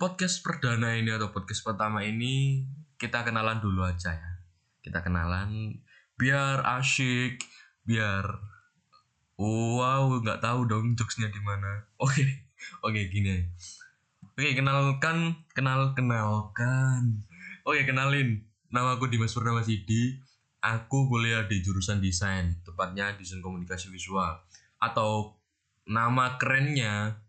podcast perdana ini atau podcast pertama ini kita kenalan dulu aja ya. Kita kenalan biar asyik, biar wow nggak tahu dong jokesnya di mana. Oke, oke gini. Oke kenalkan, kenal kenalkan. Oke kenalin, nama aku Dimas Purnama Sidi. Aku kuliah di jurusan desain, tepatnya desain komunikasi visual. Atau nama kerennya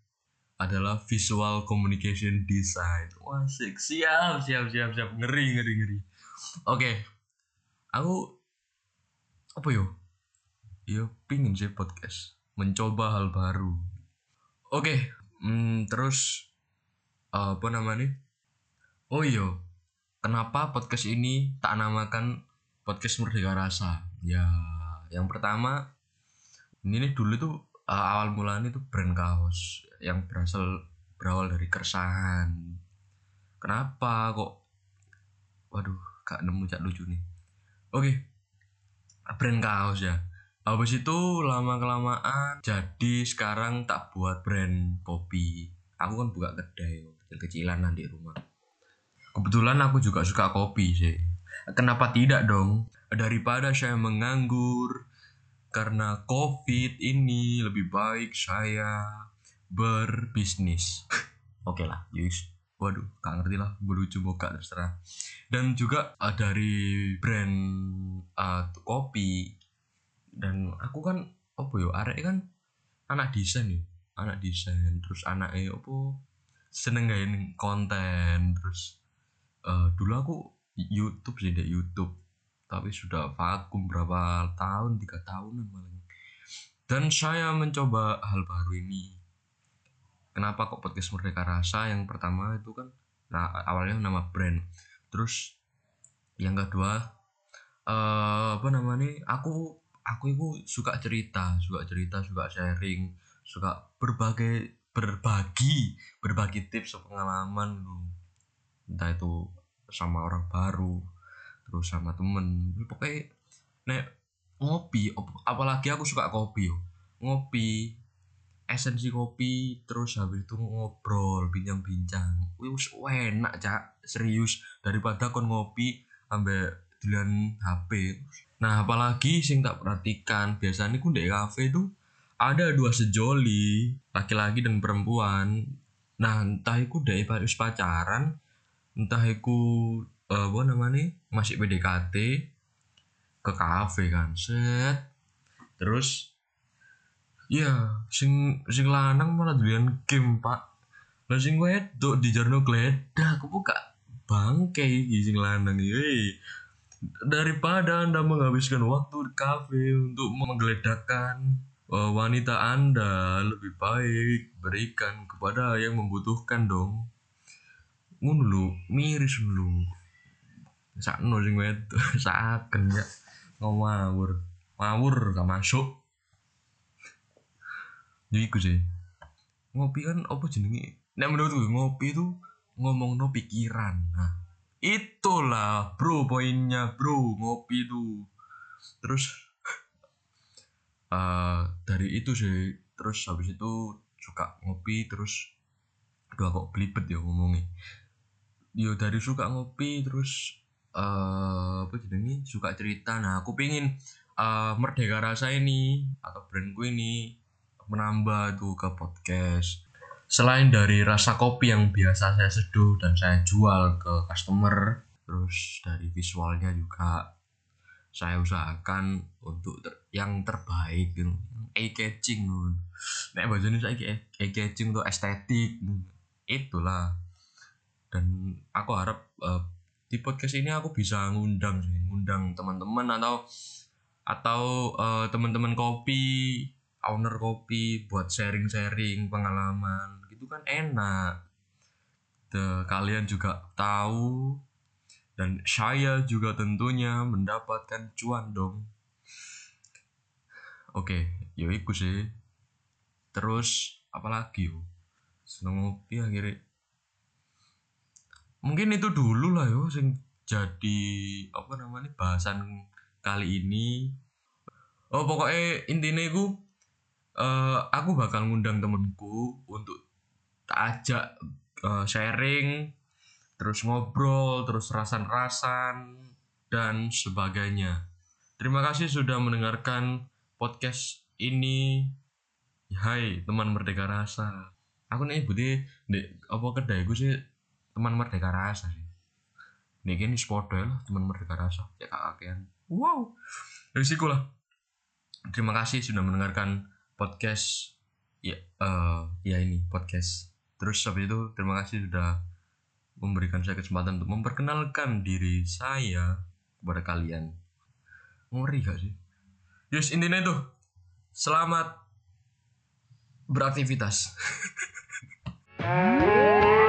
adalah visual communication design. Wah, siap, siap, siap, siap, siap. Ngeri, ngeri, ngeri. Oke. Aku apa yo? Yo pingin sih podcast, mencoba hal baru. Oke, hmm, terus apa namanya? Oh iya, kenapa podcast ini tak namakan podcast Merdeka Rasa? Ya, yang pertama ini nih dulu tuh uh, awal mulanya tuh brand kaos yang berasal berawal dari keresahan. Kenapa kok? Waduh, gak nemu cak lucu nih. Oke, brand kaos ya. Habis itu lama kelamaan jadi sekarang tak buat brand kopi. Aku kan buka kedai kecil-kecilan nanti rumah. Kebetulan aku juga suka kopi sih. Kenapa tidak dong? Daripada saya menganggur karena COVID ini lebih baik saya berbisnis. Oke lah, yus. Waduh, gak ngerti lah, berlucu muka terserah. Dan juga uh, dari brand uh, kopi dan aku kan apa yo arek kan anak desain ya anak desain terus anak eh apa seneng gawe konten terus uh, dulu aku YouTube sih deh YouTube tapi sudah vakum berapa tahun tiga tahunan malah dan saya mencoba hal baru ini. Kenapa kok podcast Merdeka Rasa? Yang pertama itu kan nah awalnya nama brand. Terus yang kedua uh, apa namanya aku aku itu suka cerita suka cerita suka sharing suka berbagai berbagi berbagi tips pengalaman entah itu sama orang baru terus sama temen. Pokoknya nek ngopi apalagi aku suka kopi yo. Ngopi esensi kopi terus habis itu ngobrol bincang-bincang. Wis enak cak. Serius daripada kon ngopi ambek dilian HP nah apalagi sing tak perhatikan biasanya ku di kafe itu ada dua sejoli laki-laki dan perempuan. Nah entah itu dari pacaran entah itu uh, apa namanya masih PDKT ke kafe kan set. Terus iya sing sing lanang malah duluan game pak. Lah sing wedok di jarno gledah aku buka bangke iki sing lanang iki daripada anda menghabiskan waktu di kafe untuk menggeledahkan uh, wanita anda lebih baik berikan kepada yang membutuhkan dong. Ngono miris lu sakno sing wed saken ya ngawur. Ngawur gak masuk. Jadi iku sih. Ngopi kan apa jenenge? Nek menurutku ngopi itu ngomong no pikiran. Nah itulah bro poinnya bro ngopi itu. Terus uh, dari itu sih terus habis itu suka ngopi terus aduh kok belibet ya ngomongnya. Yo dari suka ngopi terus uh, apa jadi suka cerita. Nah aku pingin uh, merdeka rasa ini atau brandku ini menambah tuh ke podcast. Selain dari rasa kopi yang biasa saya seduh dan saya jual ke customer terus dari visualnya juga saya usahakan untuk ter yang terbaik gitu. Eye catching nek bajane saya eye catching tuh estetik itulah. Dan aku harap uh, di podcast ini aku bisa ngundang sih ngundang teman-teman atau atau uh, teman-teman kopi owner kopi buat sharing-sharing pengalaman. Gitu kan enak. The, kalian juga tahu dan saya juga tentunya mendapatkan cuan dong. Oke yuk ikut sih. Terus apalagi yo? Seneng ngopi akhirnya mungkin itu dulu lah yo sing jadi apa namanya bahasan kali ini oh pokoknya intinya itu uh, aku bakal ngundang temenku untuk ajak eh, sharing, terus ngobrol, terus rasan-rasan dan sebagainya. Terima kasih sudah mendengarkan podcast ini. Hai teman Merdeka Rasa. Aku nih budi di apa kedai gue sih teman Merdeka Rasa sih. Nih gini sepodo lah teman Merdeka Rasa. Ya kakean. Wow. Risiko lah. Terima kasih sudah mendengarkan podcast ya eh ya ini podcast. Terus habis itu terima kasih sudah memberikan saya kesempatan untuk memperkenalkan diri saya kepada kalian. Ngeri gak sih? Yus intinya itu selamat beraktivitas.